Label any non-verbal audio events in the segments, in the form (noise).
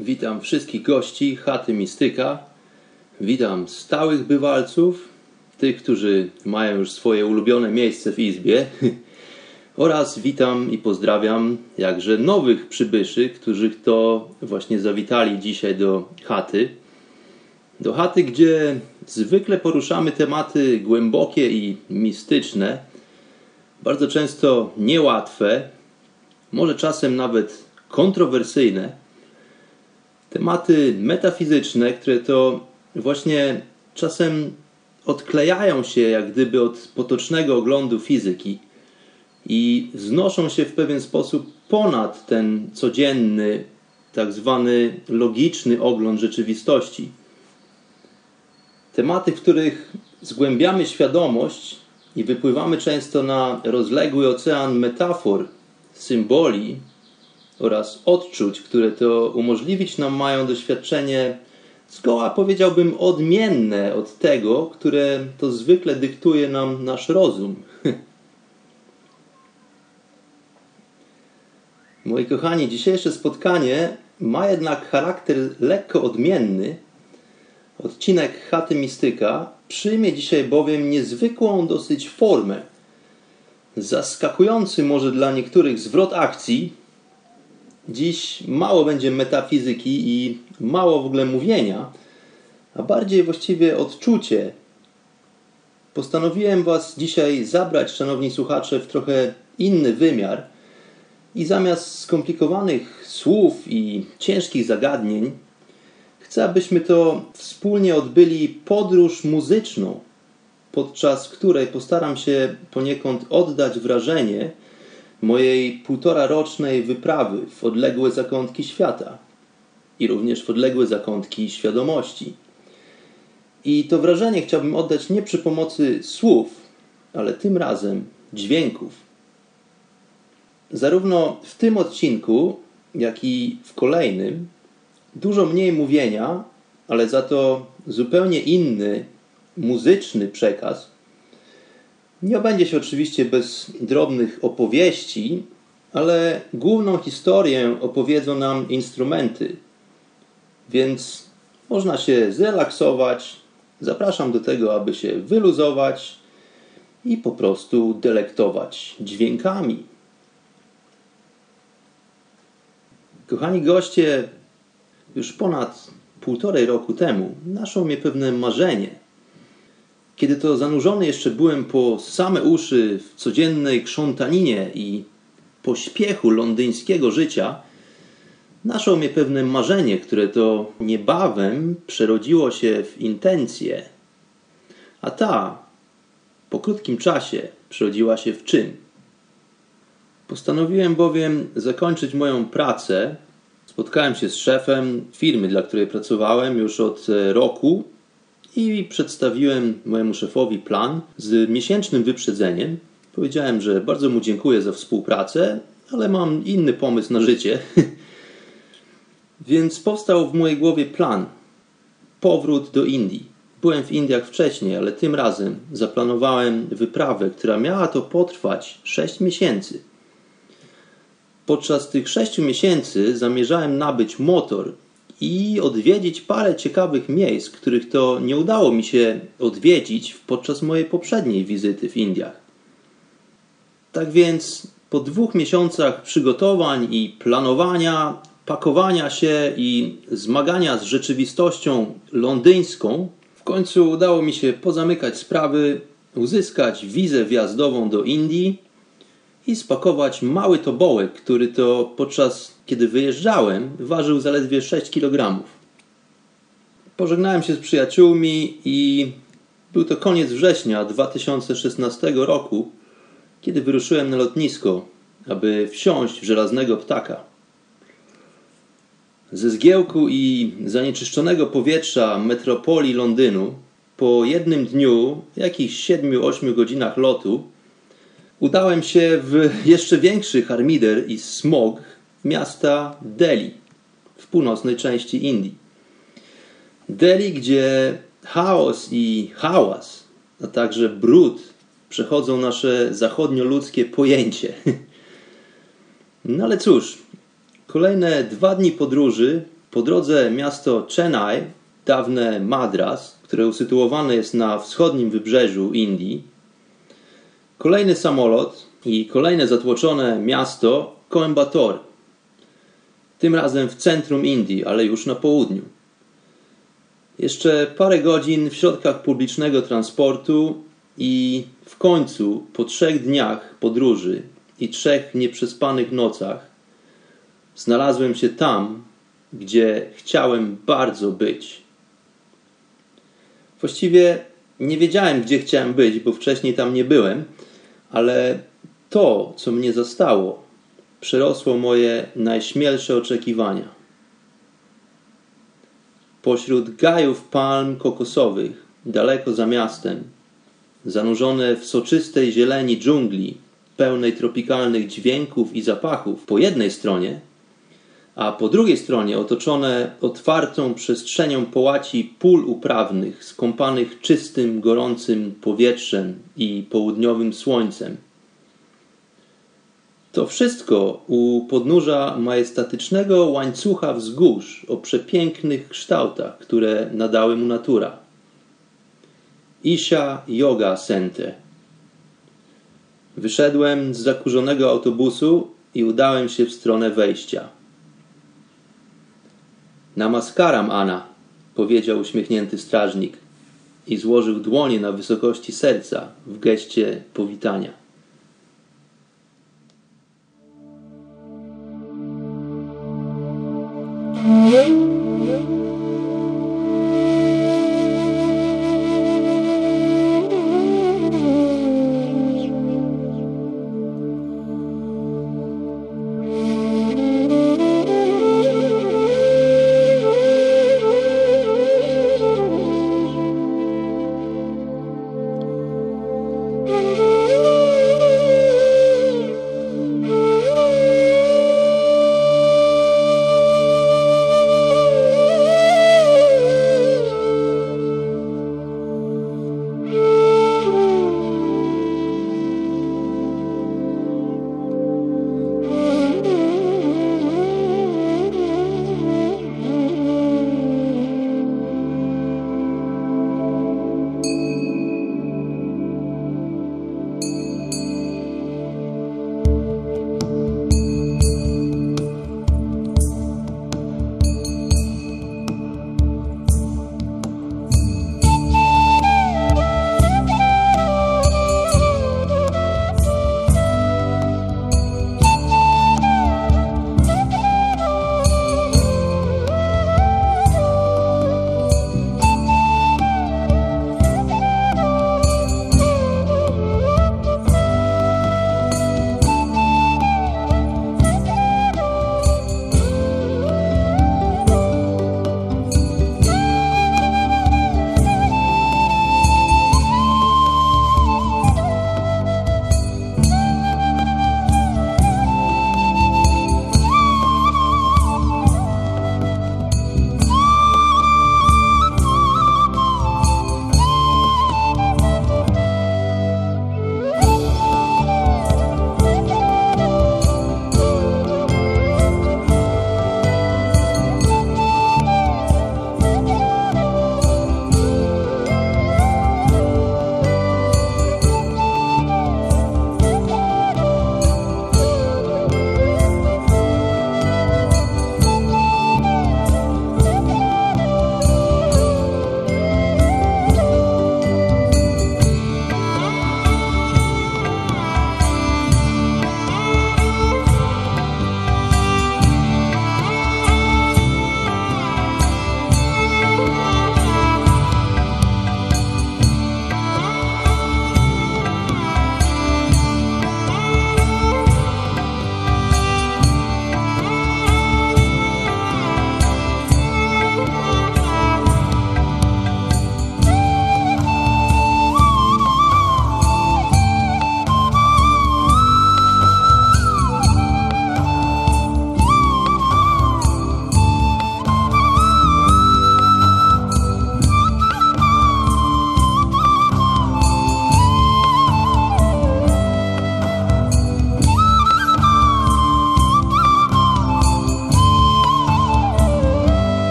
Witam wszystkich gości Chaty Mistyka. Witam stałych bywalców, tych, którzy mają już swoje ulubione miejsce w izbie. (laughs) Oraz witam i pozdrawiam jakże nowych przybyszy, którzy to właśnie zawitali dzisiaj do chaty. Do chaty, gdzie zwykle poruszamy tematy głębokie i mistyczne, bardzo często niełatwe, może czasem nawet kontrowersyjne, tematy metafizyczne, które to właśnie czasem odklejają się jak gdyby od potocznego oglądu fizyki i znoszą się w pewien sposób ponad ten codzienny, tak zwany logiczny ogląd rzeczywistości. Tematy, w których zgłębiamy świadomość i wypływamy często na rozległy ocean metafor, symboli oraz odczuć, które to umożliwić nam mają doświadczenie zgoła powiedziałbym odmienne od tego, które to zwykle dyktuje nam nasz rozum. (laughs) Moi kochani, dzisiejsze spotkanie ma jednak charakter lekko odmienny. Odcinek Chaty Mistyka przyjmie dzisiaj bowiem niezwykłą dosyć formę. Zaskakujący może dla niektórych zwrot akcji. Dziś mało będzie metafizyki i mało w ogóle mówienia, a bardziej właściwie odczucie. Postanowiłem Was dzisiaj zabrać, szanowni słuchacze, w trochę inny wymiar i zamiast skomplikowanych słów i ciężkich zagadnień, chcę, abyśmy to wspólnie odbyli podróż muzyczną, podczas której postaram się poniekąd oddać wrażenie mojej półtora rocznej wyprawy w odległe zakątki świata i również w odległe zakątki świadomości. I to wrażenie chciałbym oddać nie przy pomocy słów, ale tym razem dźwięków. Zarówno w tym odcinku, jak i w kolejnym, dużo mniej mówienia, ale za to zupełnie inny muzyczny przekaz. Nie obędzie się oczywiście bez drobnych opowieści, ale główną historię opowiedzą nam instrumenty, więc można się zrelaksować. Zapraszam do tego, aby się wyluzować i po prostu delektować dźwiękami. Kochani goście, już ponad półtorej roku temu naszło mnie pewne marzenie. Kiedy to zanurzony jeszcze byłem po same uszy w codziennej krzątaninie i pośpiechu londyńskiego życia, naszło mnie pewne marzenie, które to niebawem przerodziło się w intencję. A ta po krótkim czasie przerodziła się w czyn. Postanowiłem bowiem zakończyć moją pracę. Spotkałem się z szefem firmy, dla której pracowałem już od roku i przedstawiłem mojemu szefowi plan z miesięcznym wyprzedzeniem. Powiedziałem, że bardzo mu dziękuję za współpracę, ale mam inny pomysł na życie. (laughs) Więc powstał w mojej głowie plan. Powrót do Indii. Byłem w Indiach wcześniej, ale tym razem zaplanowałem wyprawę, która miała to potrwać 6 miesięcy. Podczas tych 6 miesięcy zamierzałem nabyć motor i odwiedzić parę ciekawych miejsc, których to nie udało mi się odwiedzić podczas mojej poprzedniej wizyty w Indiach. Tak więc po dwóch miesiącach przygotowań i planowania, pakowania się i zmagania z rzeczywistością londyńską, w końcu udało mi się pozamykać sprawy, uzyskać wizę wjazdową do Indii i spakować mały tobołek, który to podczas kiedy wyjeżdżałem ważył zaledwie 6 kg. Pożegnałem się z przyjaciółmi i był to koniec września 2016 roku, kiedy wyruszyłem na lotnisko, aby wsiąść w żelaznego ptaka. Ze zgiełku i zanieczyszczonego powietrza metropolii Londynu po jednym dniu, jakichś 7-8 godzinach lotu, udałem się w jeszcze większy harmider i smog miasta Delhi w północnej części Indii. Delhi, gdzie chaos i hałas, a także brud przechodzą nasze zachodnioludzkie pojęcie. (laughs) No ale cóż, kolejne dwa dni podróży po drodze miasto Chennai, dawne Madras, które usytuowane jest na wschodnim wybrzeżu Indii, kolejny samolot i kolejne zatłoczone miasto Coimbatore. Tym razem w centrum Indii, ale już na południu. Jeszcze parę godzin w środkach publicznego transportu i w końcu, po trzech dniach podróży i trzech nieprzespanych nocach, znalazłem się tam, gdzie chciałem bardzo być. Właściwie nie wiedziałem, gdzie chciałem być, bo wcześniej tam nie byłem, ale to, co mnie zastało, przerosło moje najśmielsze oczekiwania. Pośród gajów palm kokosowych, daleko za miastem, zanurzone w soczystej zieleni dżungli, pełnej tropikalnych dźwięków i zapachów po jednej stronie, a po drugiej stronie otoczone otwartą przestrzenią połaci pól uprawnych, skąpanych czystym, gorącym powietrzem i południowym słońcem. To wszystko u podnóża majestatycznego łańcucha wzgórz o przepięknych kształtach, które nadały mu natura. Isha Yoga Center. Wyszedłem z zakurzonego autobusu i udałem się w stronę wejścia. Namaskaram, Ana, powiedział uśmiechnięty strażnik i złożył dłonie na wysokości serca w geście powitania.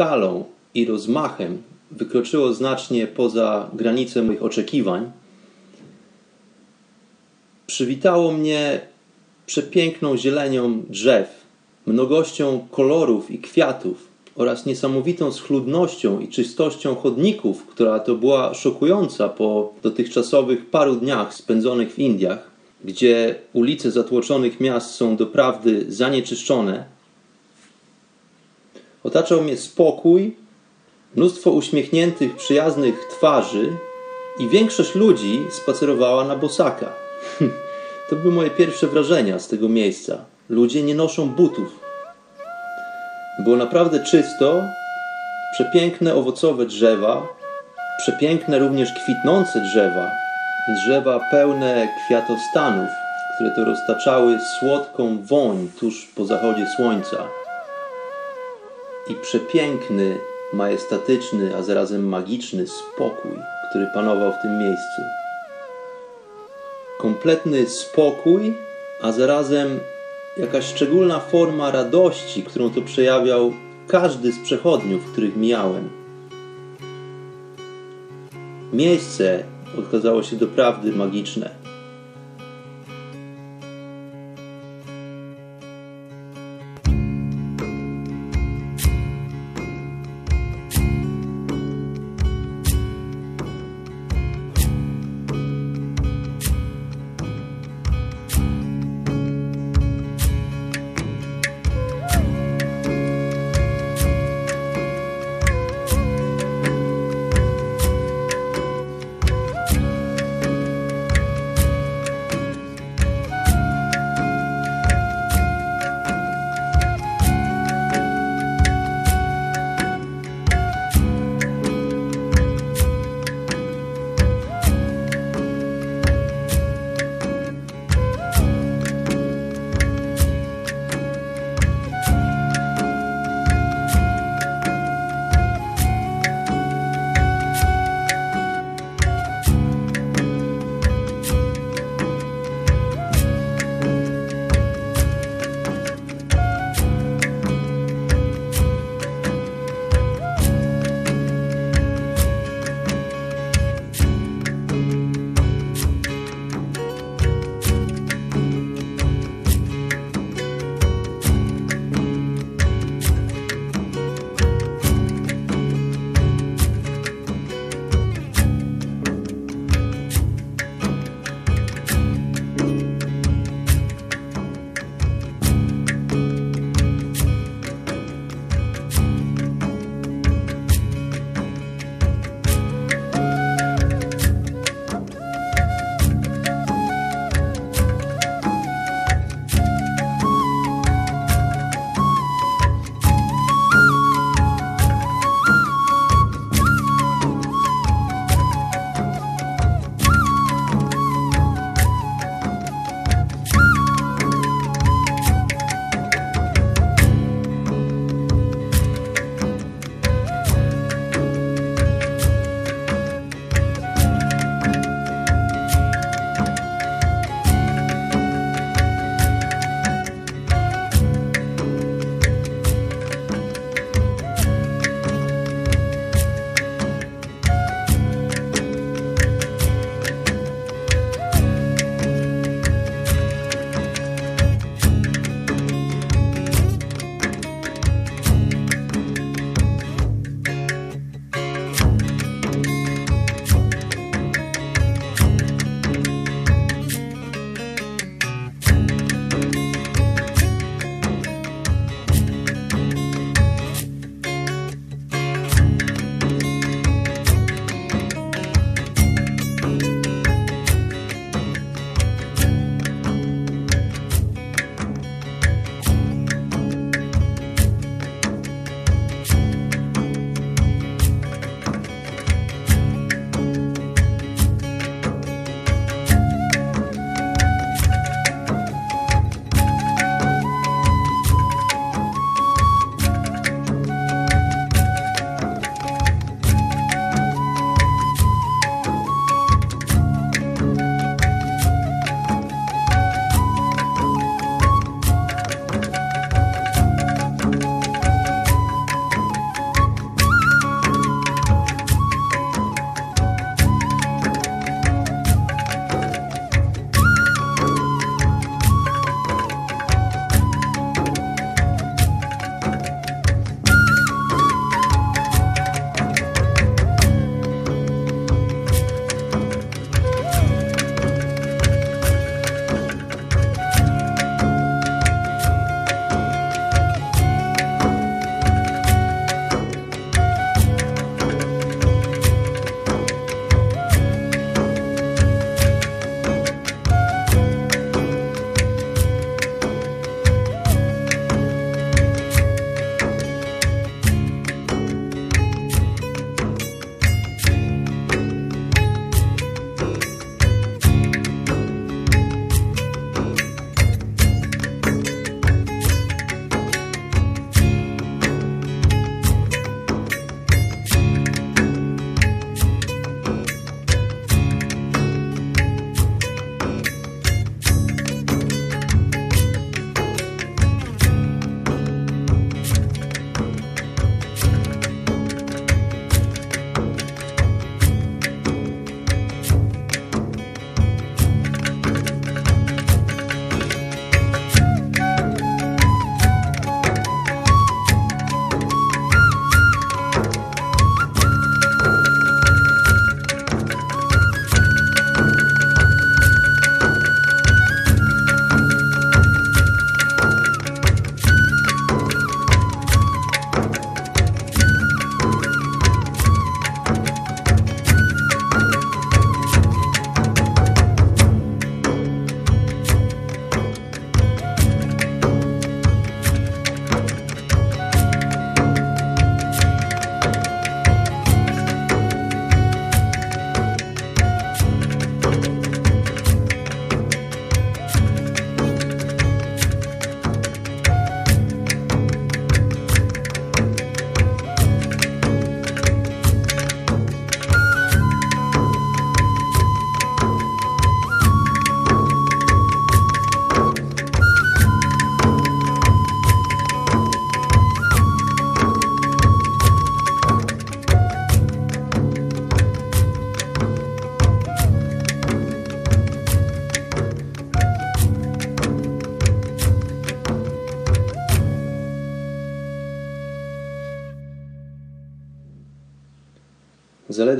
Skalą i rozmachem wykroczyło znacznie poza granice moich oczekiwań, przywitało mnie przepiękną zielenią drzew, mnogością kolorów i kwiatów oraz niesamowitą schludnością i czystością chodników, która to była szokująca po dotychczasowych paru dniach spędzonych w Indiach, gdzie ulice zatłoczonych miast są doprawdy zanieczyszczone. Otaczał mnie spokój, mnóstwo uśmiechniętych, przyjaznych twarzy i większość ludzi spacerowała na bosaka. (laughs) To były moje pierwsze wrażenia z tego miejsca. Ludzie nie noszą butów. Było naprawdę czysto, przepiękne owocowe drzewa, przepiękne również kwitnące drzewa, drzewa pełne kwiatostanów, które to roztaczały słodką woń tuż po zachodzie słońca. I przepiękny, majestatyczny, a zarazem magiczny spokój, który panował w tym miejscu kompletny spokój, a zarazem jakaś szczególna forma radości, którą to przejawiał każdy z przechodniów, których mijałem. Miejsce okazało się doprawdy magiczne.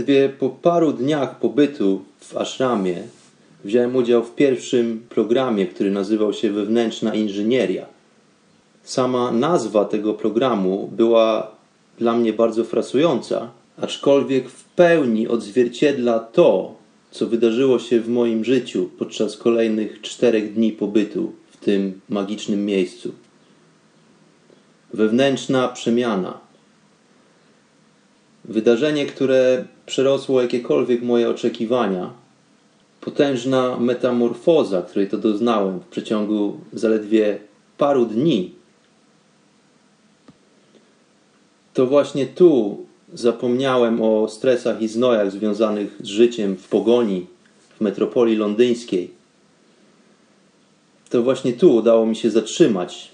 Zaledwie po paru dniach pobytu w ashramie wziąłem udział w pierwszym programie, który nazywał się Wewnętrzna Inżynieria. Sama nazwa tego programu była dla mnie bardzo frasująca, aczkolwiek w pełni odzwierciedla to, co wydarzyło się w moim życiu podczas kolejnych czterech dni pobytu w tym magicznym miejscu. Wewnętrzna przemiana. Wydarzenie, które przerosło jakiekolwiek moje oczekiwania. Potężna metamorfoza, której to doznałem w przeciągu zaledwie paru dni. To właśnie tu zapomniałem o stresach i znojach związanych z życiem w pogoni w metropolii londyńskiej. To właśnie tu udało mi się zatrzymać,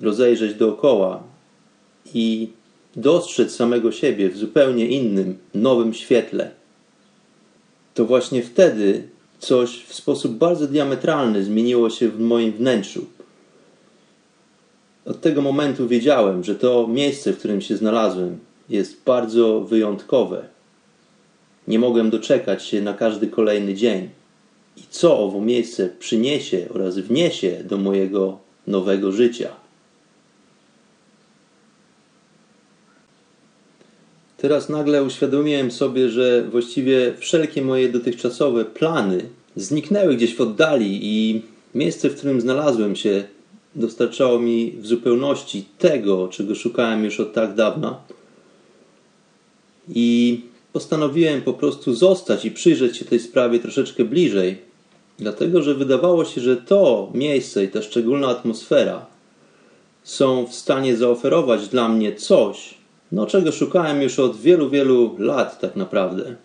rozejrzeć dookoła i dostrzec samego siebie w zupełnie innym, nowym świetle. To właśnie wtedy coś w sposób bardzo diametralny zmieniło się w moim wnętrzu. Od tego momentu wiedziałem, że to miejsce, w którym się znalazłem, jest bardzo wyjątkowe. Nie mogłem doczekać się na każdy kolejny dzień i co owo miejsce przyniesie oraz wniesie do mojego nowego życia. Teraz nagle uświadomiłem sobie, że właściwie wszelkie moje dotychczasowe plany zniknęły gdzieś w oddali i miejsce, w którym znalazłem się, dostarczało mi w zupełności tego, czego szukałem już od tak dawna. I postanowiłem po prostu zostać i przyjrzeć się tej sprawie troszeczkę bliżej, dlatego że wydawało się, że to miejsce i ta szczególna atmosfera są w stanie zaoferować dla mnie coś, no czego szukałem już od wielu, wielu lat tak naprawdę.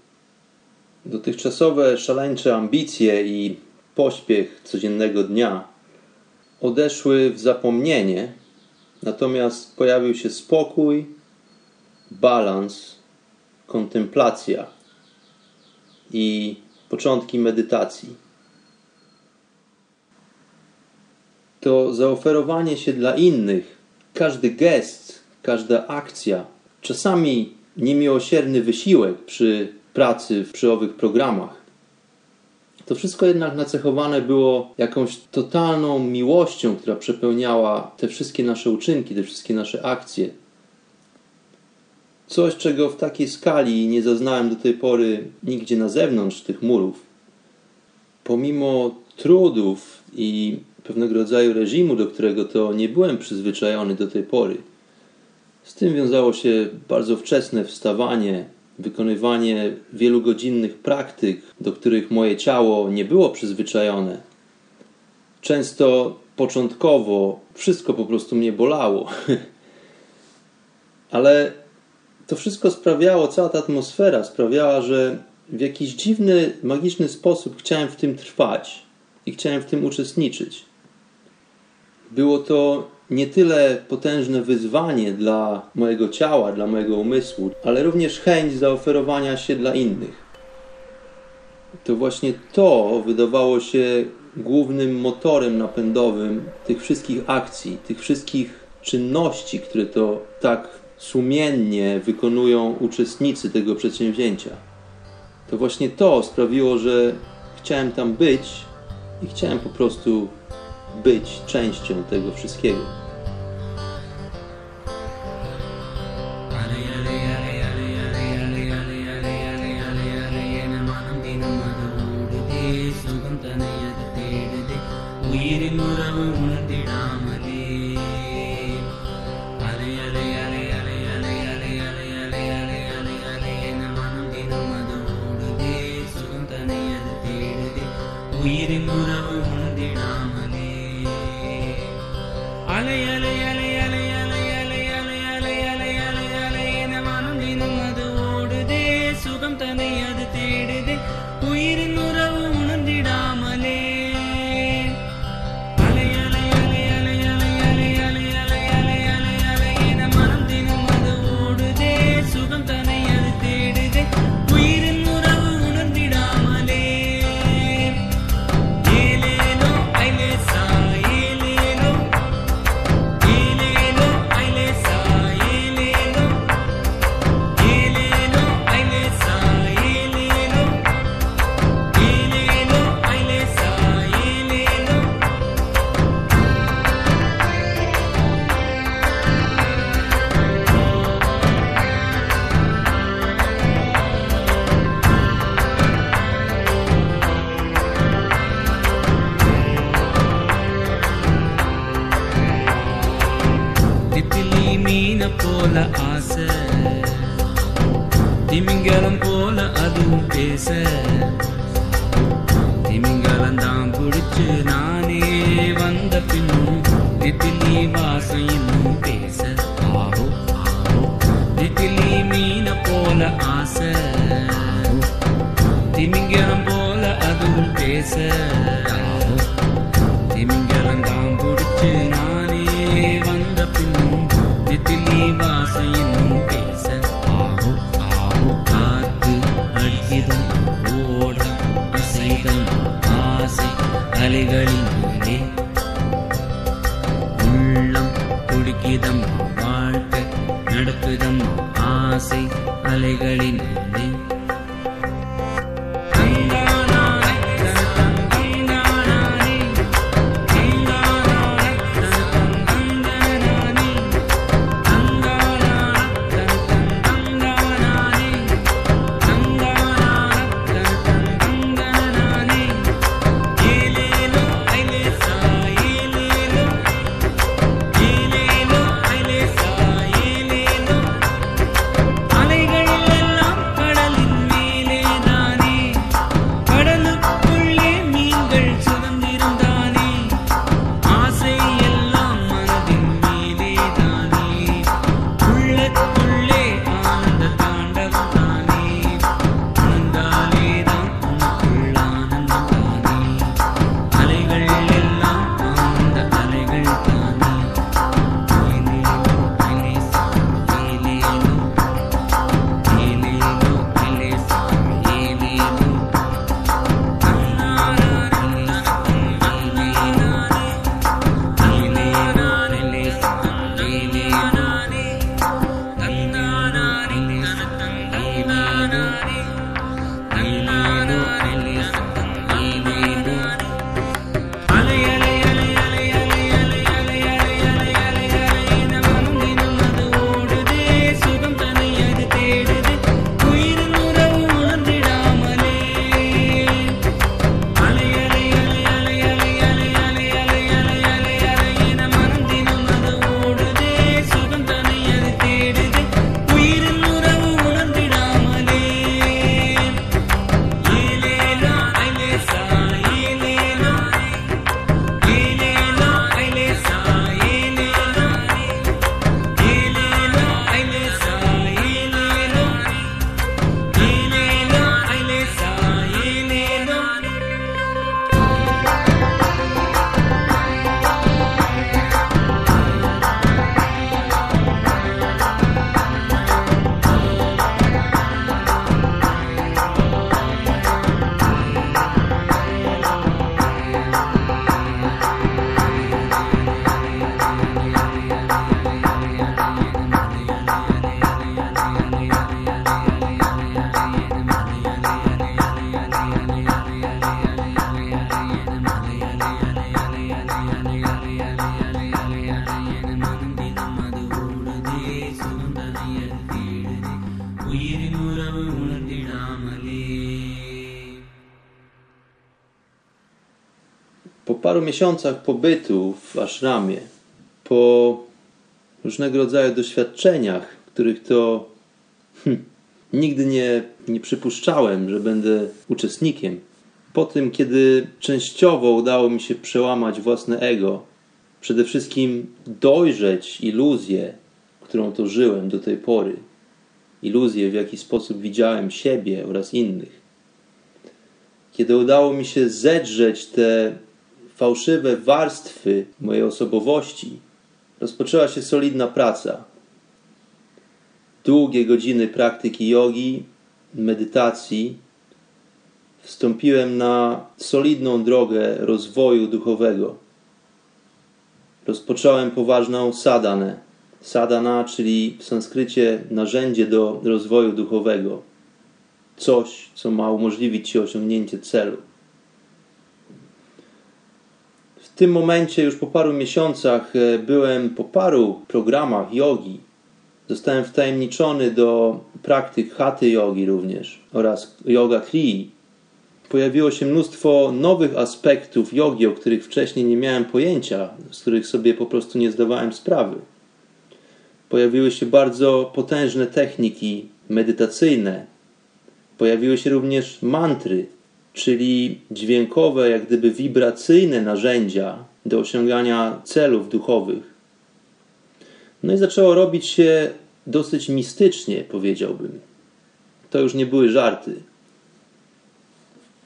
Dotychczasowe szaleńcze ambicje i pośpiech codziennego dnia odeszły w zapomnienie, natomiast pojawił się spokój, balans, kontemplacja i początki medytacji. To zaoferowanie się dla innych, każdy gest, każda akcja, czasami niemiłosierny wysiłek przy pracy przy owych programach. To wszystko jednak nacechowane było jakąś totalną miłością, która przepełniała te wszystkie nasze uczynki, te wszystkie nasze akcje. Coś, czego w takiej skali nie zaznałem do tej pory nigdzie na zewnątrz tych murów. Pomimo trudów i pewnego rodzaju reżimu, do którego to nie byłem przyzwyczajony do tej pory. Z tym wiązało się bardzo wczesne wstawanie, wykonywanie wielugodzinnych praktyk, do których moje ciało nie było przyzwyczajone. Często początkowo wszystko po prostu mnie bolało. (laughs) Ale to wszystko sprawiało, cała ta atmosfera sprawiała, że w jakiś dziwny, magiczny sposób chciałem w tym trwać i chciałem w tym uczestniczyć. Było to nie tyle potężne wyzwanie dla mojego ciała, dla mojego umysłu, ale również chęć zaoferowania się dla innych. To właśnie to wydawało się głównym motorem napędowym tych wszystkich akcji, tych wszystkich czynności, które to tak sumiennie wykonują uczestnicy tego przedsięwzięcia. To właśnie to sprawiło, że chciałem tam być i chciałem po prostu być częścią tego wszystkiego. ഉയരും ഉണവ് കൊണ്ടിടാമലേ അലയലയ ஆசை அலைகளின் மேலே paru miesiącach pobytu w ashramie, po różnego rodzaju doświadczeniach, których to hm, nigdy nie, nie przypuszczałem, że będę uczestnikiem, po tym, kiedy częściowo udało mi się przełamać własne ego, przede wszystkim dojrzeć iluzję, którą to żyłem do tej pory, iluzję, w jaki sposób widziałem siebie oraz innych, kiedy udało mi się zedrzeć te fałszywe warstwy mojej osobowości, rozpoczęła się solidna praca. Długie godziny praktyki jogi, medytacji. Wstąpiłem na solidną drogę rozwoju duchowego. Rozpocząłem poważną sadanę. Sadana, czyli w sanskrycie narzędzie do rozwoju duchowego. Coś, co ma umożliwić ci osiągnięcie celu. W tym momencie, już po paru miesiącach, e, byłem po paru programach jogi. Zostałem wtajemniczony do praktyk haty jogi również oraz yoga krii. Pojawiło się mnóstwo nowych aspektów jogi, o których wcześniej nie miałem pojęcia, z których sobie po prostu nie zdawałem sprawy. Pojawiły się bardzo potężne techniki medytacyjne. Pojawiły się również mantry, czyli dźwiękowe, jak gdyby wibracyjne narzędzia do osiągania celów duchowych. No i zaczęło robić się dosyć mistycznie, powiedziałbym. To już nie były żarty.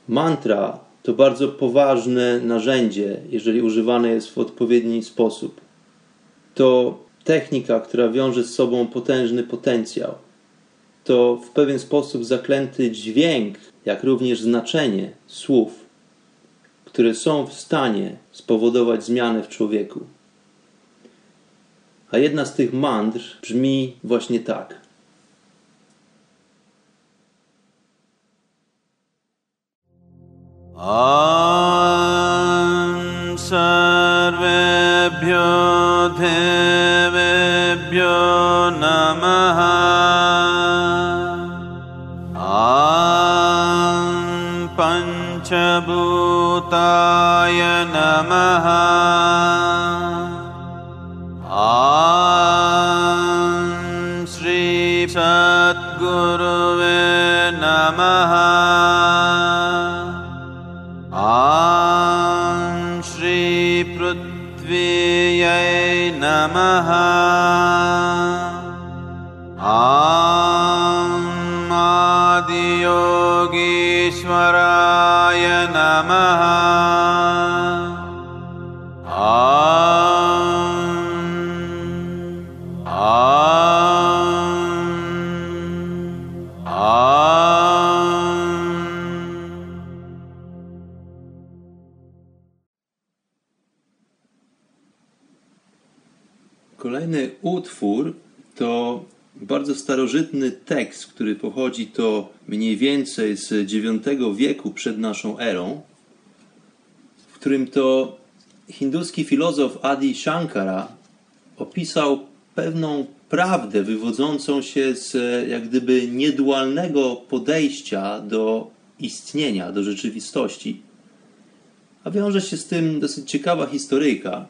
Mantra to bardzo poważne narzędzie, jeżeli używane jest w odpowiedni sposób. To technika, która wiąże z sobą potężny potencjał. To w pewien sposób zaklęty dźwięk, jak również znaczenie słów, które są w stanie spowodować zmianę w człowieku. A jedna z tych mantr brzmi właśnie tak. नमः। आ श्री सद्गुरुवे नमः। आ श्रीपृथि नमः। आदियोगीश्वराय नमः bardzo starożytny tekst, który pochodzi to mniej więcej z IX wieku przed naszą erą, w którym to hinduski filozof Adi Shankara opisał pewną prawdę wywodzącą się z jak gdyby niedualnego podejścia do istnienia, do rzeczywistości. A wiąże się z tym dosyć ciekawa historyjka,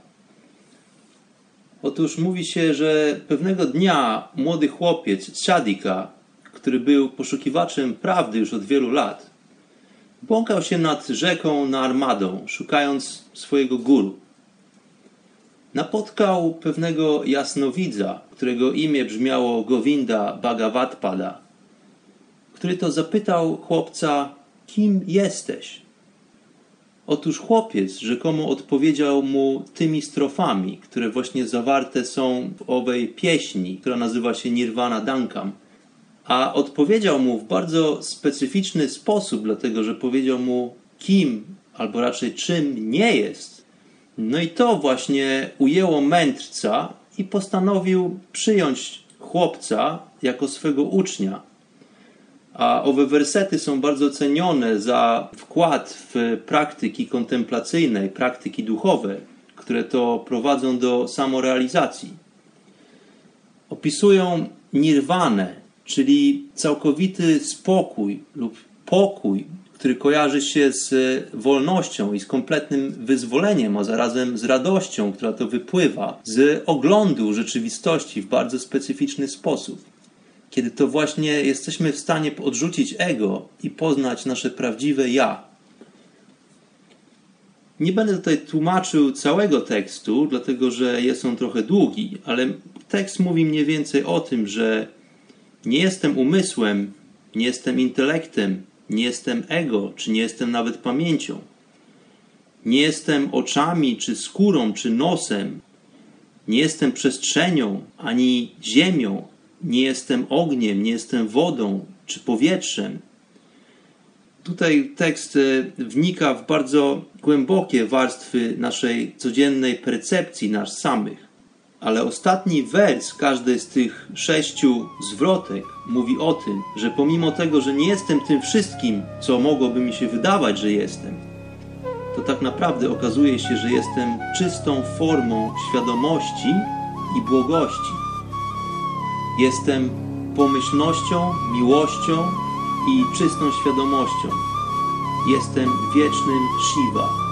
Otóż mówi się, że pewnego dnia młody chłopiec Sadika, który był poszukiwaczem prawdy już od wielu lat, błąkał się nad rzeką Narmadą, szukając swojego guru. Napotkał pewnego jasnowidza, którego imię brzmiało Govinda Bhagavatpada, który to zapytał chłopca, kim jesteś? Otóż chłopiec rzekomo odpowiedział mu tymi strofami, które właśnie zawarte są w owej pieśni, która nazywa się Nirvana Dankam. A odpowiedział mu w bardzo specyficzny sposób, dlatego że powiedział mu kim, albo raczej czym nie jest. No i to właśnie ujęło mędrca i postanowił przyjąć chłopca jako swego ucznia. A owe wersety są bardzo cenione za wkład w praktyki kontemplacyjne, praktyki duchowe, które to prowadzą do samorealizacji. Opisują nirwanę, czyli całkowity spokój lub pokój, który kojarzy się z wolnością i z kompletnym wyzwoleniem, a zarazem z radością, która to wypływa z oglądu rzeczywistości w bardzo specyficzny sposób kiedy to właśnie jesteśmy w stanie odrzucić ego i poznać nasze prawdziwe ja. Nie będę tutaj tłumaczył całego tekstu, dlatego że jest on trochę długi, ale tekst mówi mniej więcej o tym, że nie jestem umysłem, nie jestem intelektem, nie jestem ego, czy nie jestem nawet pamięcią. Nie jestem oczami, czy skórą, czy nosem. Nie jestem przestrzenią, ani ziemią, nie jestem ogniem, nie jestem wodą czy powietrzem. Tutaj tekst wnika w bardzo głębokie warstwy naszej codziennej percepcji nas samych. Ale ostatni wers każdej z tych sześciu zwrotek mówi o tym, że pomimo tego, że nie jestem tym wszystkim, co mogłoby mi się wydawać, że jestem, to tak naprawdę okazuje się, że jestem czystą formą świadomości i błogości. Jestem pomyślnością, miłością i czystą świadomością. Jestem wiecznym Shiva.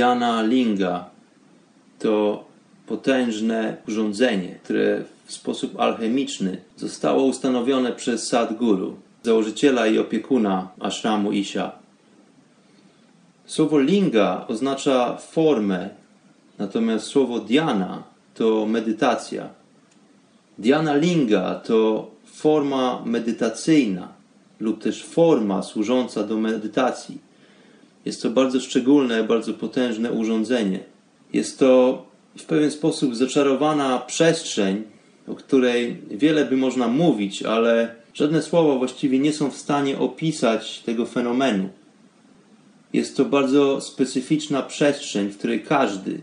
Dhyana Linga to potężne urządzenie, które w sposób alchemiczny zostało ustanowione przez Sadhguru, założyciela i opiekuna ashramu Isha. Słowo linga oznacza formę, natomiast słowo dhyana to medytacja. Dhyana linga to forma medytacyjna lub też forma służąca do medytacji. Jest to bardzo szczególne, bardzo potężne urządzenie. Jest to w pewien sposób zaczarowana przestrzeń, o której wiele by można mówić, ale żadne słowa właściwie nie są w stanie opisać tego fenomenu. Jest to bardzo specyficzna przestrzeń, w której każdy,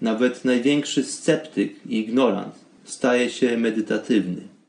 nawet największy sceptyk i ignorant, staje się medytatywny.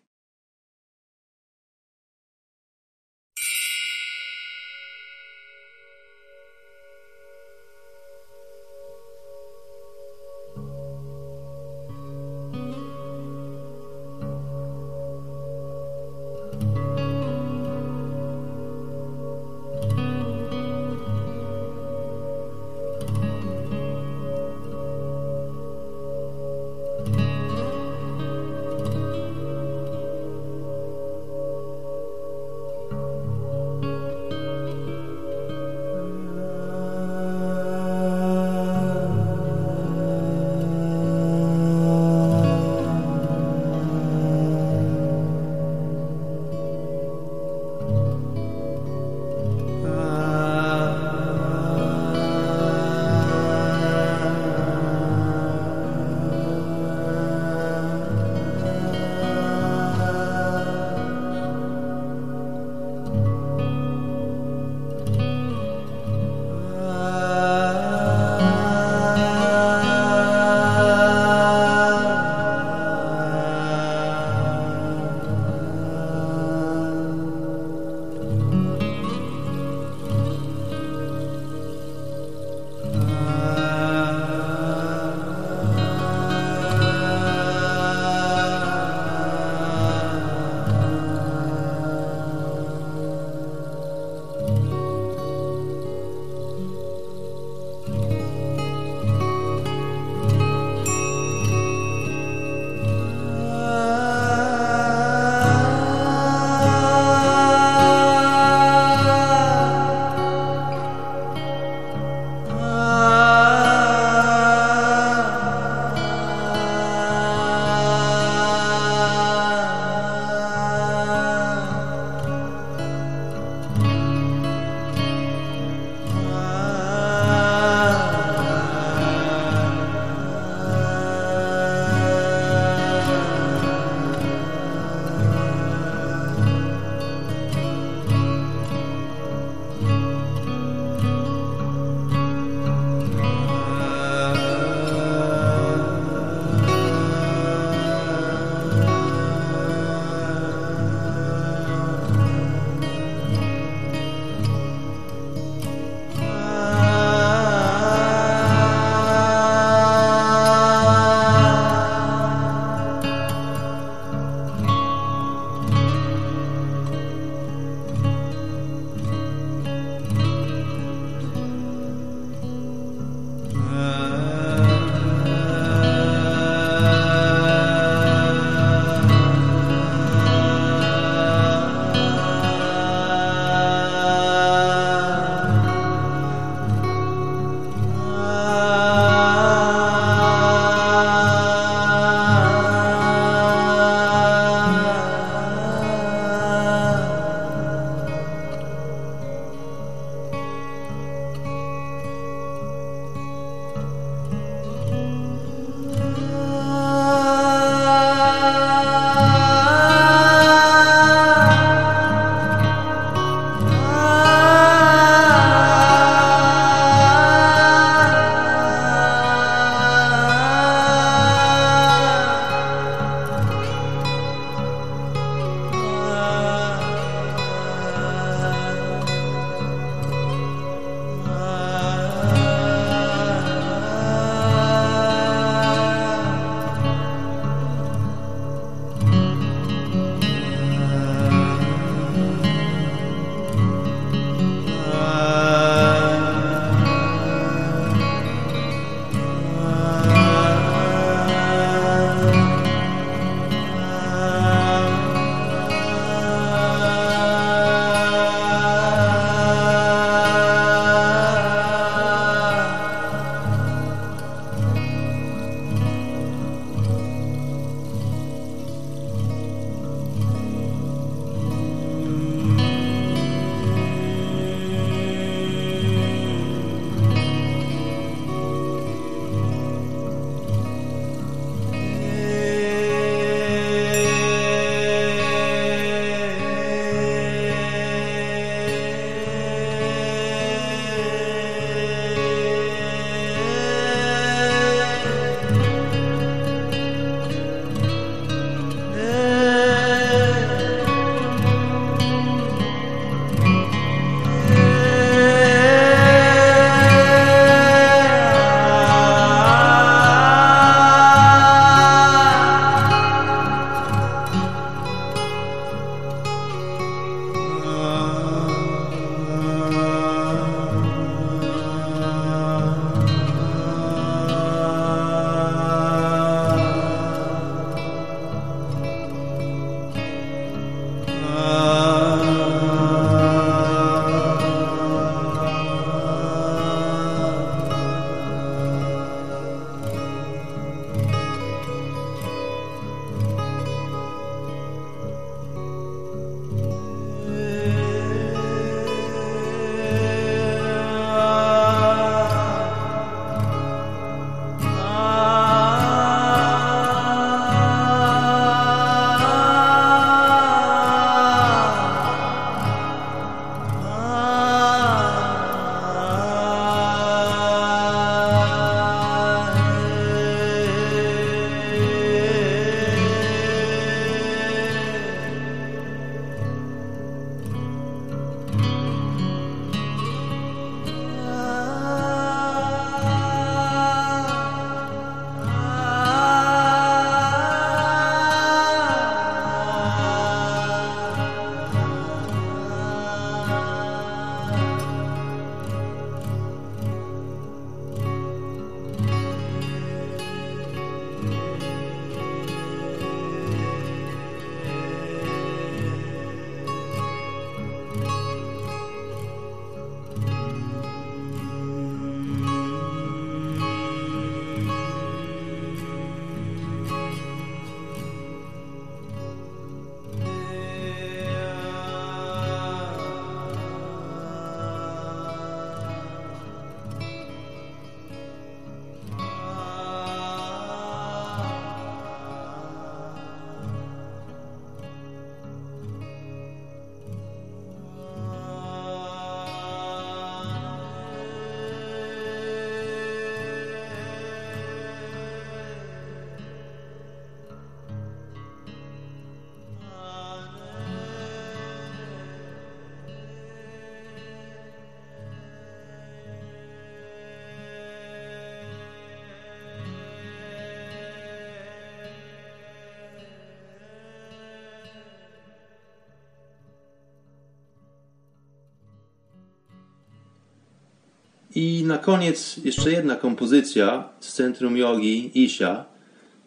Na koniec jeszcze jedna kompozycja z centrum jogi Isha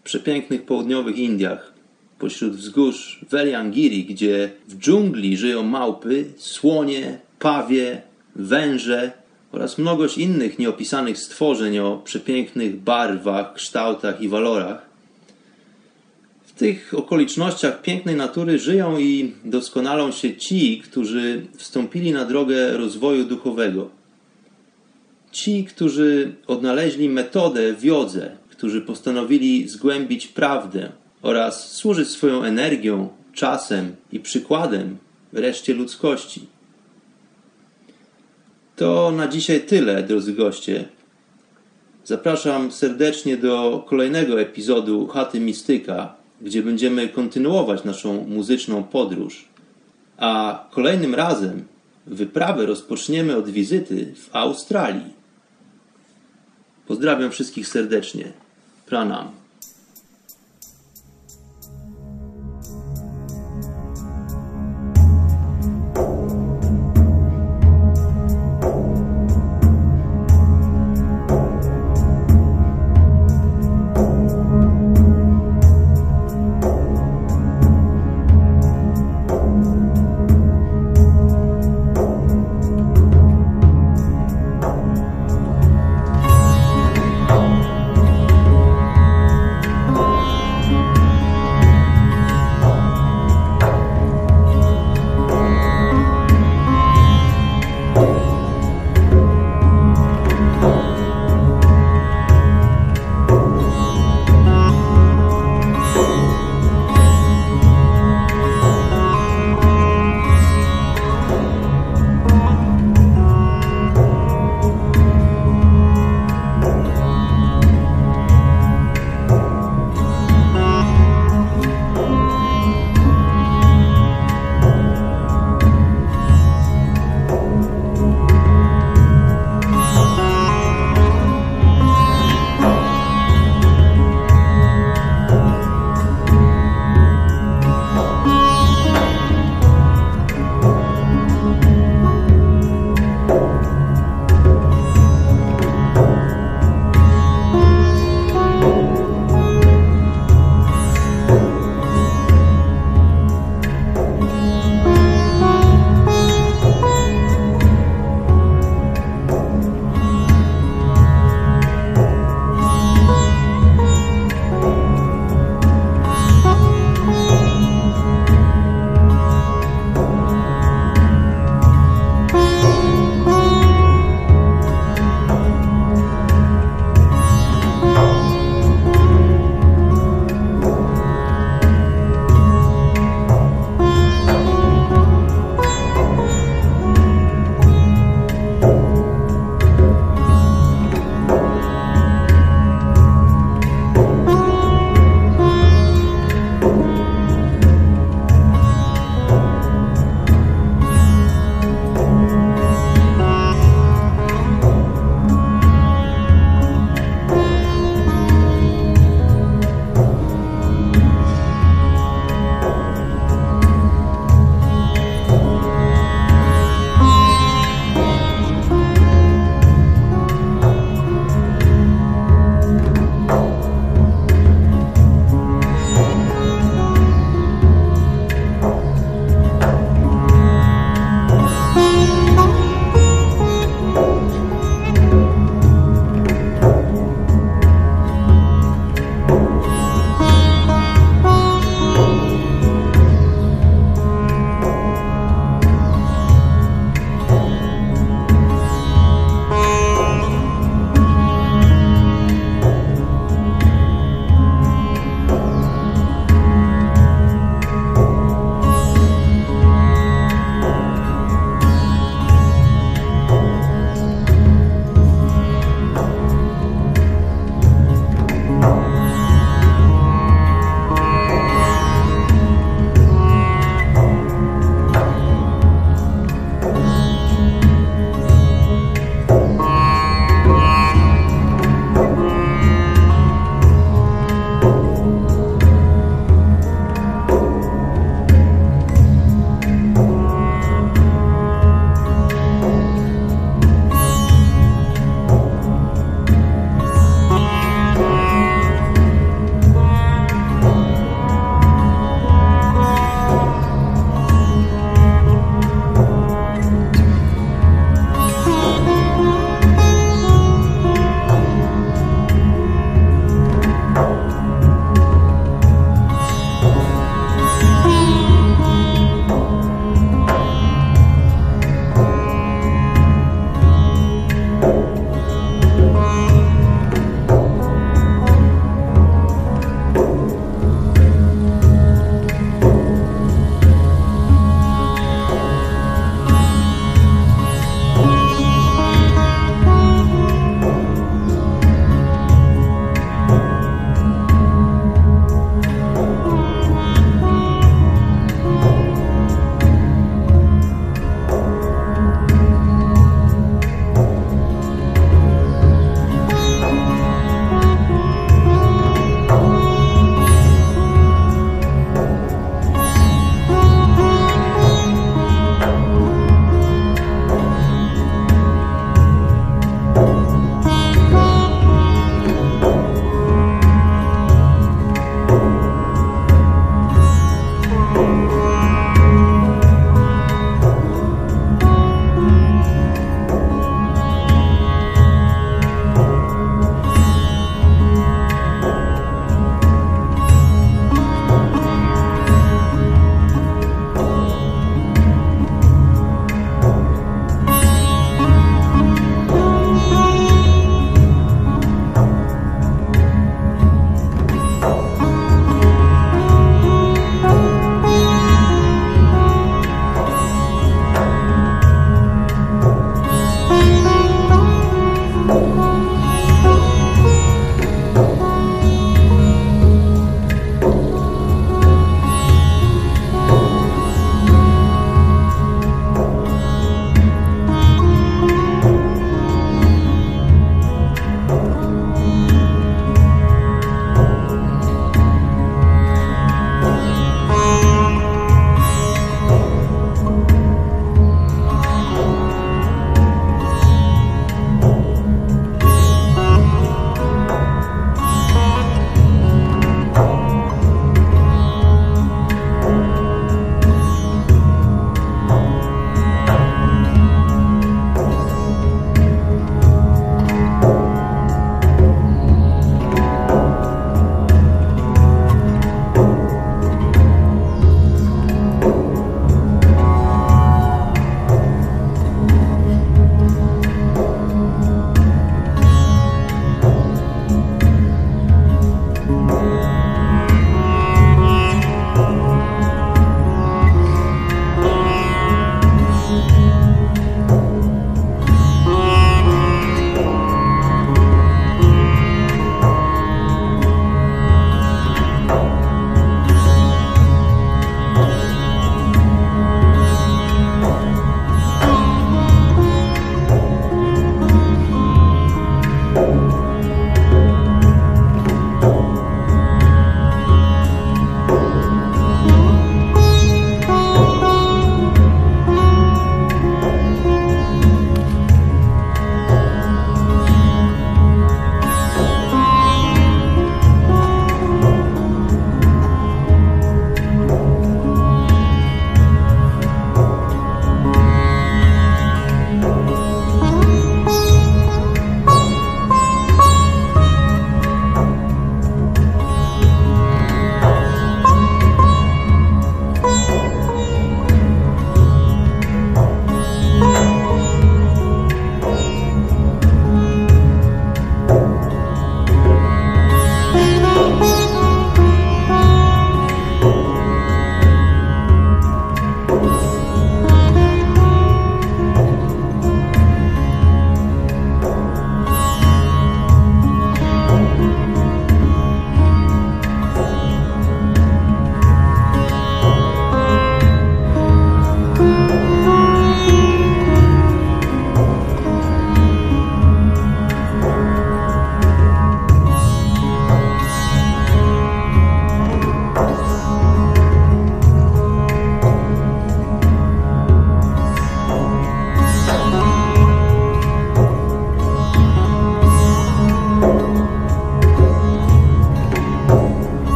w przepięknych południowych Indiach, pośród wzgórz Veliangiri, gdzie w dżungli żyją małpy, słonie, pawie, węże oraz mnogość innych nieopisanych stworzeń o przepięknych barwach, kształtach i walorach. W tych okolicznościach pięknej natury żyją i doskonalą się ci, którzy wstąpili na drogę rozwoju duchowego. Ci, którzy odnaleźli metodę w jodze, którzy postanowili zgłębić prawdę oraz służyć swoją energią, czasem i przykładem reszcie ludzkości. To na dzisiaj tyle, drodzy goście. Zapraszam serdecznie do kolejnego epizodu Chaty Mistyka, gdzie będziemy kontynuować naszą muzyczną podróż. A kolejnym razem wyprawę rozpoczniemy od wizyty w Australii. Pozdrawiam wszystkich serdecznie. Pranam.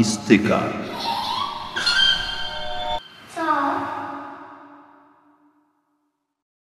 Mistyka.